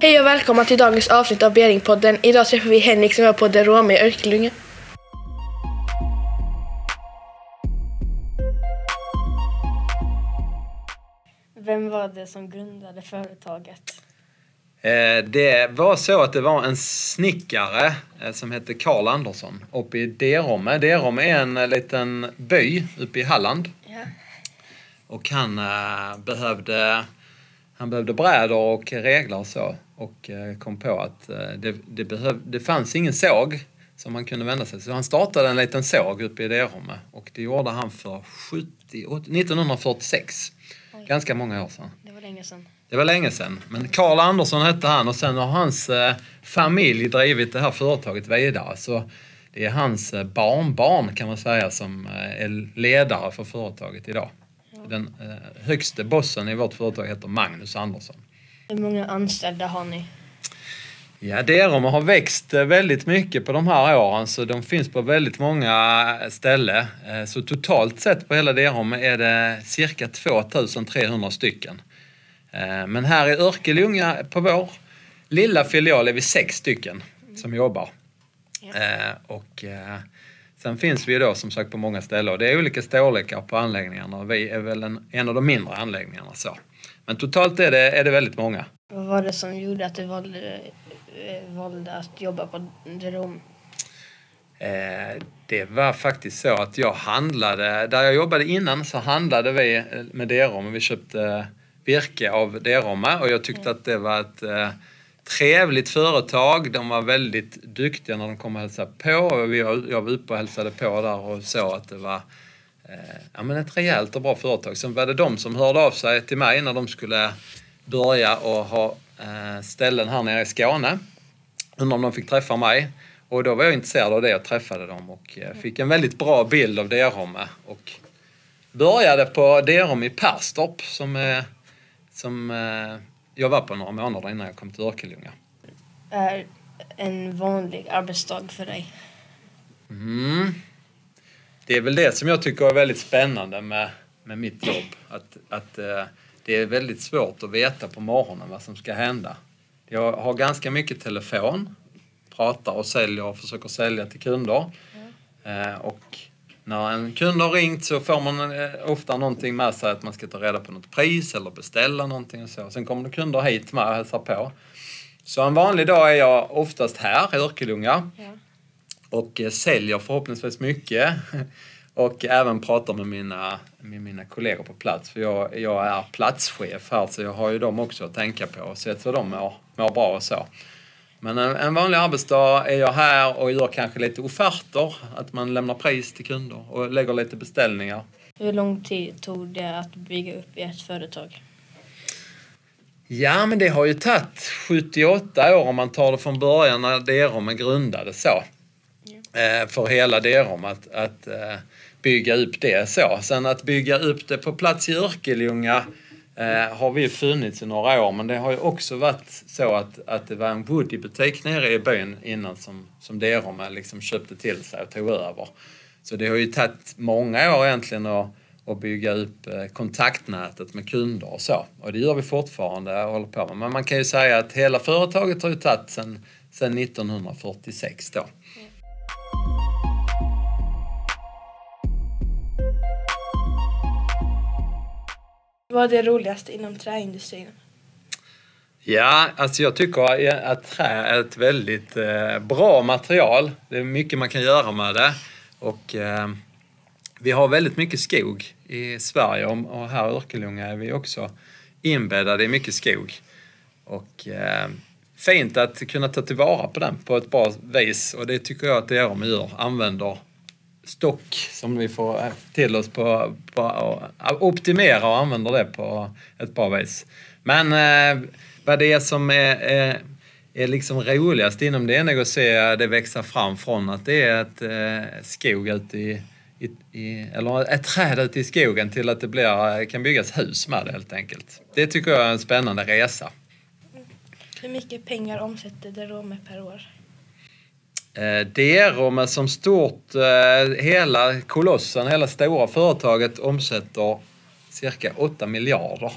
Hej och välkomna till dagens avsnitt av Beringpodden. Idag träffar vi Henrik som är på Derome i Örkelljunga. Vem var det som grundade företaget? Eh, Det var så att det var en snickare eh, som hette Karl Andersson uppe i Derome. Derome är en eh, liten by uppe i Halland. Ja. Och han eh, behövde, han behövde brädor och reglar och så. Och eh, kom på att eh, det, det, behöv, det fanns ingen såg som han kunde vända sig Så han startade en liten såg uppe i Derome. Och det gjorde han för 70, 1946. Ganska många år sedan. Det var länge sedan. Det var länge sedan. Men Karl Andersson hette han och sen har hans eh, familj drivit det här företaget vidare. Så det är hans barnbarn kan man säga som är ledare för företaget idag. Den högste bossen i vårt företag heter Magnus Andersson. Hur många anställda har ni? Ja, Derome har växt eh, väldigt mycket på de här åren så de finns på väldigt många ställen. Eh, Så totalt sett på hela Derome är det cirka 2300 stycken. Eh, Men här i Örkelljunga på vår lilla filial är vi sex stycken som jobbar. Eh, Och eh, sen finns vi då som sagt på många ställen och det är olika storlekar på anläggningarna och vi är väl en, en av de mindre anläggningarna så. Men totalt är det, är det väldigt många. Vad var det som gjorde att du valde, eh, valde att jobba på Derom? Eh, det var faktiskt så att jag handlade, där jag jobbade innan så handlade vi eh, med Derome. Vi köpte virke av Derome och jag tyckte att det var ett eh, trevligt företag. De var väldigt duktiga när de kom och hälsade på. Jag var uppe och hälsade på där och såg att det var ja, men ett rejält och bra företag. Sen var det de som hörde av sig till mig när de skulle börja och ha eh, ställen här nere i Skåne. Undrade om de fick träffa mig. Och då var jag intresserad av det och träffade dem och eh, fick en väldigt bra bild av Derome. Och började på Derome i Perstorp som, eh, som eh, jag var på några månader innan jag kom till Örkelljunga. Är en vanlig arbetsdag för dig? Mm. Det är väl det som jag tycker är väldigt spännande med, med mitt jobb. Att, att eh, det är väldigt svårt att veta på morgonen vad som ska hända. Jag har ganska mycket telefon, pratar och säljer och försöker sälja till kunder. Eh, och när en kund har ringt så får man eh, ofta någonting med sig att man ska ta reda på något pris eller beställa någonting och så. Sen kommer det kunder hit med och hälsar på. Så en vanlig dag är jag oftast här i Örkelljunga Ja. Och eh, säljer förhoppningsvis mycket. Och även pratar med mina, med mina kollegor på plats. För jag, jag är platschef här så jag har ju dem också att tänka på och sett så de mår, mår bra och så. Men en, en vanlig arbetsdag är jag här och gör kanske lite offerter. Att man lämnar pris till kunder och lägger lite beställningar. Hur lång tid tog det att bygga upp ert företag? Ja, men det har ju tagit 78 år om man tar det från början när Derome grundades så. Eh, för hela Derome att, att eh, bygga upp det så. Sen att bygga upp det på plats i Örkelljunga eh, har vi funnits i några år men det har ju också varit så att, att det var en Woody-butik nere i byn innan som, som Derome eh, liksom köpte till sig och tog över. Så det har ju tagit många år egentligen att, att bygga upp kontaktnätet med kunder och så. Och det gör vi fortfarande och håller på med. Men man kan ju säga att hela företaget har ju tagit sedan 1946 då. Mm. Vad är det roligaste inom träindustrin? Ja, alltså jag tycker att trä är ett väldigt eh, bra material. Det är mycket man kan göra med det. Och eh, vi har väldigt mycket skog i Sverige och här i Örkelljunga är vi också inbäddade i mycket skog. Och eh, fint att kunna ta tillvara på den på ett bra vis och det tycker jag att det är om gör. Använder stock som vi får eh, till oss på, på och eh, optimera och använder det på ett bra vis. Men eh, vad det är som är, är, är liksom roligast inom det är nog att se det växa fram från att det är ett eh, skog ute i, i, i, eller ett träd ute i skogen till att det blir, eh, kan byggas hus med det helt enkelt. Det tycker jag är en spännande resa. Hur mycket pengar omsätter Derome per år? Eh, Derome som stort, eh, hela kolossen, hela stora företaget omsätter cirka 8 miljarder.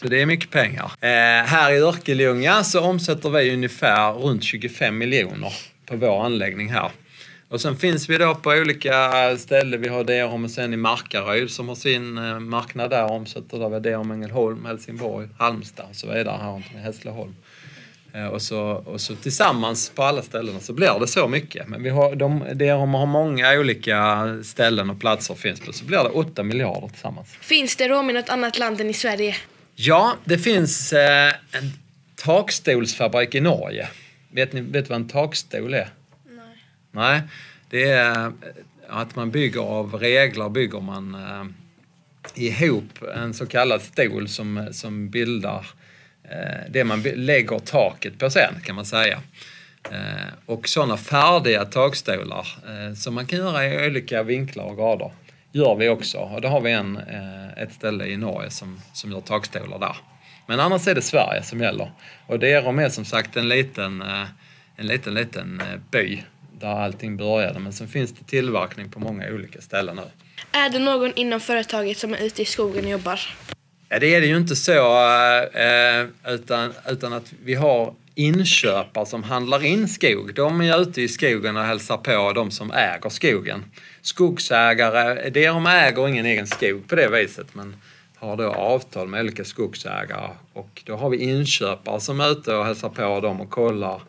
Så det är mycket pengar. Eh, här i Örkelljunga så omsätter vi ungefär runt 25 miljoner på vår anläggning här. Och sen finns vi då på olika ställen. Vi har Derum och sen i Markaryd som har sin eh, marknad där omsätter där vi Derum, Ängelholm, Helsingborg, Halmstad och så vidare här runt Hässleholm. Eh, och så, och så tillsammans på alla ställena så blir det så mycket. Men vi har, de, Derum har många olika ställen och platser finns på så blir det 8 miljarder tillsammans. Finns det rom i något annat land än i Sverige? Ja, det finns eh, en takstolsfabrik i Norge. Vet ni vet vad en takstol är? Nej. Nej, det är att man bygger av reglar bygger man eh, ihop en så kallad stol som, som bildar eh, Eh, det man lägger taket på sen kan man säga. Eh, och sådana färdiga takstolar eh, som man kan göra i olika vinklar och grader gör vi också. Och då har vi en, ett ställe i Norge som, som gör takstolar där. Men annars är det Sverige som gäller. Och det är som sagt en liten, en liten, liten by där allting började. Men sen finns det tillverkning på många olika ställen nu. Är det någon inom företaget som är ute i skogen och jobbar? Ja, det är det ju inte så, eh, eh, utan, utan att vi har inköpare som handlar in skog. De är ute i skogen och hälsar på de som äger skogen. Skogsägare, de äger ingen egen skog på det viset, men har då avtal med olika skogsägare och då har vi inköpare som är ute och hälsar på dem och kollar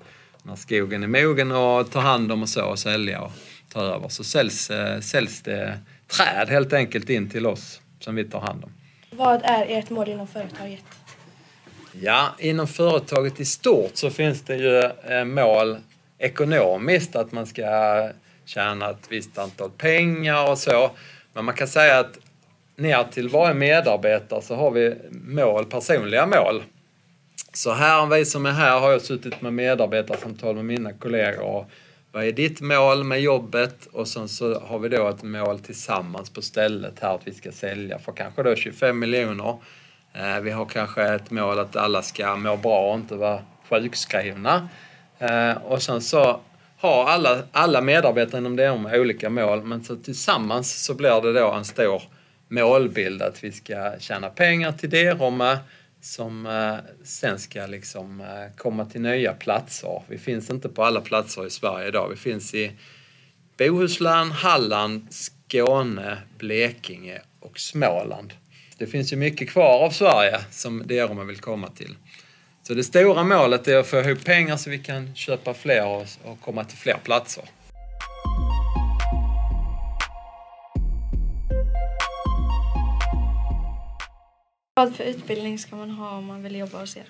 när skogen är mogen och tar hand om och så och sälja och ta över. Så säljs, eh, säljs det träd helt enkelt in till oss som vi tar hand om. Vad är ert mål inom företaget? Ja, inom företaget i stort så finns det ju eh, mål ekonomiskt att man ska tjäna ett visst antal pengar och så. Men man kan säga att ner till varje medarbetare så har vi mål, personliga mål. Så här, vi som är här har jag suttit med medarbetarsamtal med mina kollegor. och vad är ditt mål med jobbet? Och sen så har vi då ett mål tillsammans på stället här att vi ska sälja för kanske då 25 miljoner. Eh, vi har kanske ett mål att alla ska må bra och inte vara sjukskrivna. Eh, och sen så har alla, alla medarbetare inom det olika mål men så tillsammans så blir det då en stor målbild att vi ska tjäna pengar till Derome som eh, sen ska liksom eh, komma till nya platser. Vi finns inte på alla platser i Sverige idag. Vi finns i Bohuslän, Halland, Skåne, Blekinge och Småland. Det finns ju mycket kvar av Sverige som Derome vill komma till. Så det stora målet är att få ihop pengar så vi kan köpa fler och komma till fler platser. Vad för utbildning ska man ha om man vill jobba hos er?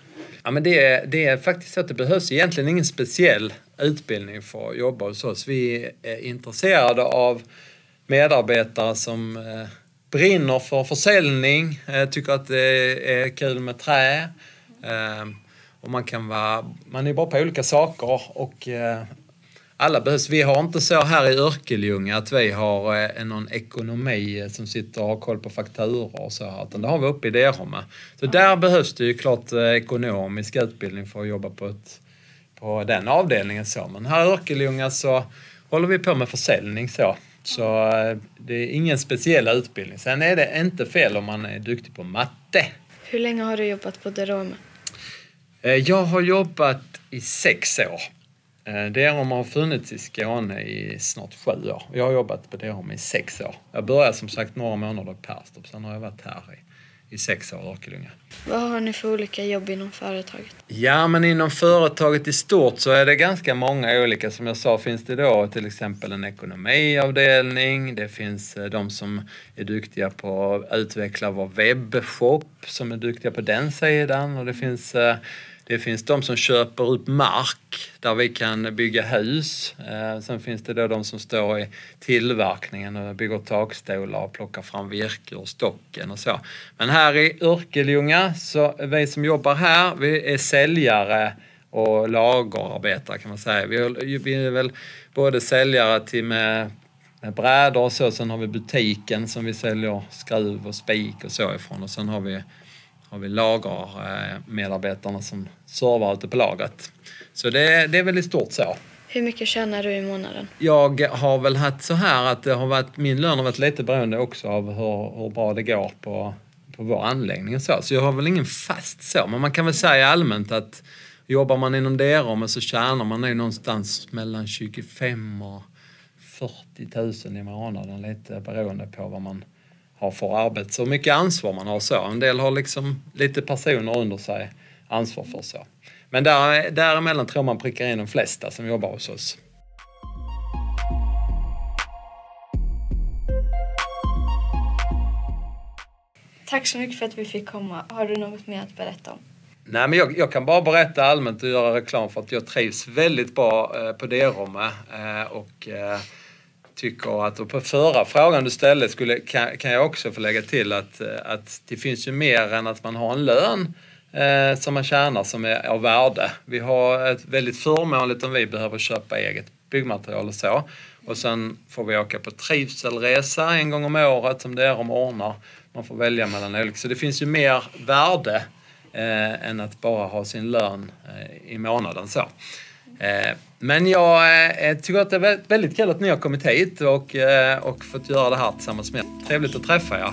Ja, men det, är, det är faktiskt så att det behövs egentligen ingen speciell utbildning för att jobba hos oss. Vi är intresserade av medarbetare som eh, brinner för försäljning, eh, tycker att det är kul med trä. Eh, och man kan vara, man är bra på olika saker och eh, alla behövs. Vi har inte så här i Örkelljunga att vi har eh, någon ekonomi eh, som sitter och har koll på fakturor och så här, utan det har vi uppe i Derome. Så där behövs det ju klart eh, ekonomisk utbildning för att jobba på, ett, på den avdelningen så. Men här i Örkelljunga så håller vi på med försäljning så. Så det är ingen speciell utbildning. Sen är det inte fel om man är duktig på matte. Hur länge har du jobbat på? Eh, Jag har jobbat i sex år. Eh, Derom har funnits i Skåne i snart sju år. Jag har jobbat på Derom i sex år. Jag började som sagt några månader i Perstorp, sen har jag varit här i, i sex år i Örkelljunga. Vad har ni för olika jobb inom företaget? Ja, men inom företaget i stort så är det ganska många olika. Som jag sa finns det då till exempel en ekonomiavdelning. Det finns eh, de som är duktiga på att utveckla vår webbshop, som är duktiga på den sidan. Och det finns, eh, det finns de som köper upp mark där vi kan bygga hus. Eh, sen finns det då de som står i tillverkningen och bygger takstolar och plockar fram virke ur stocken och så. Men här i Örkelljunga, så vi som jobbar här, vi är säljare och lagerarbetare kan man säga. Vi är, vi är väl både säljare till med, med brädor och så, sen har vi butiken som vi säljer skruv och spik och så ifrån och sen har vi, har vi lagermedarbetarna som servar ute på lagret. Så det, det är väl i stort så. Hur mycket tjänar du i månaden? Jag har väl haft så här att det har varit, min lön har varit lite beroende också av hur, hur bra det går på, på vår anläggning och så. Så jag har väl ingen fast så. Men man kan väl säga allmänt att jobbar man inom DRM så tjänar man nog någonstans mellan 25 och 40 000 i månaden lite beroende på vad man har för arbete. Så mycket ansvar man har så. En del har liksom lite personer under sig ansvar för så. Men där, däremellan tror man prickar in de flesta som jobbar hos oss. Tack så mycket för att vi fick komma. Har du något mer att berätta om? Nej, men jag, jag kan bara berätta allmänt och göra reklam för att jag trivs väldigt bra eh, på D-rummet eh, och eh, tycker att, och på förra frågan du ställde skulle, kan, kan jag också få lägga till att, eh, att det finns ju mer än att man har en lön eh, som man tjänar som är av värde. Vi har ett väldigt förmånligt om vi behöver köpa eget byggmaterial och så. Och sen får vi åka på trivselresa en gång om året som det är om ordnar. Man får välja mellan olika. Så det finns ju mer värde eh, än att bara ha sin lön eh, i månaden. Så. Eh, men jag eh, eh, tycker att det är väldigt kul att ni har kommit hit och, och fått göra det här tillsammans med er. Trevligt att träffa er.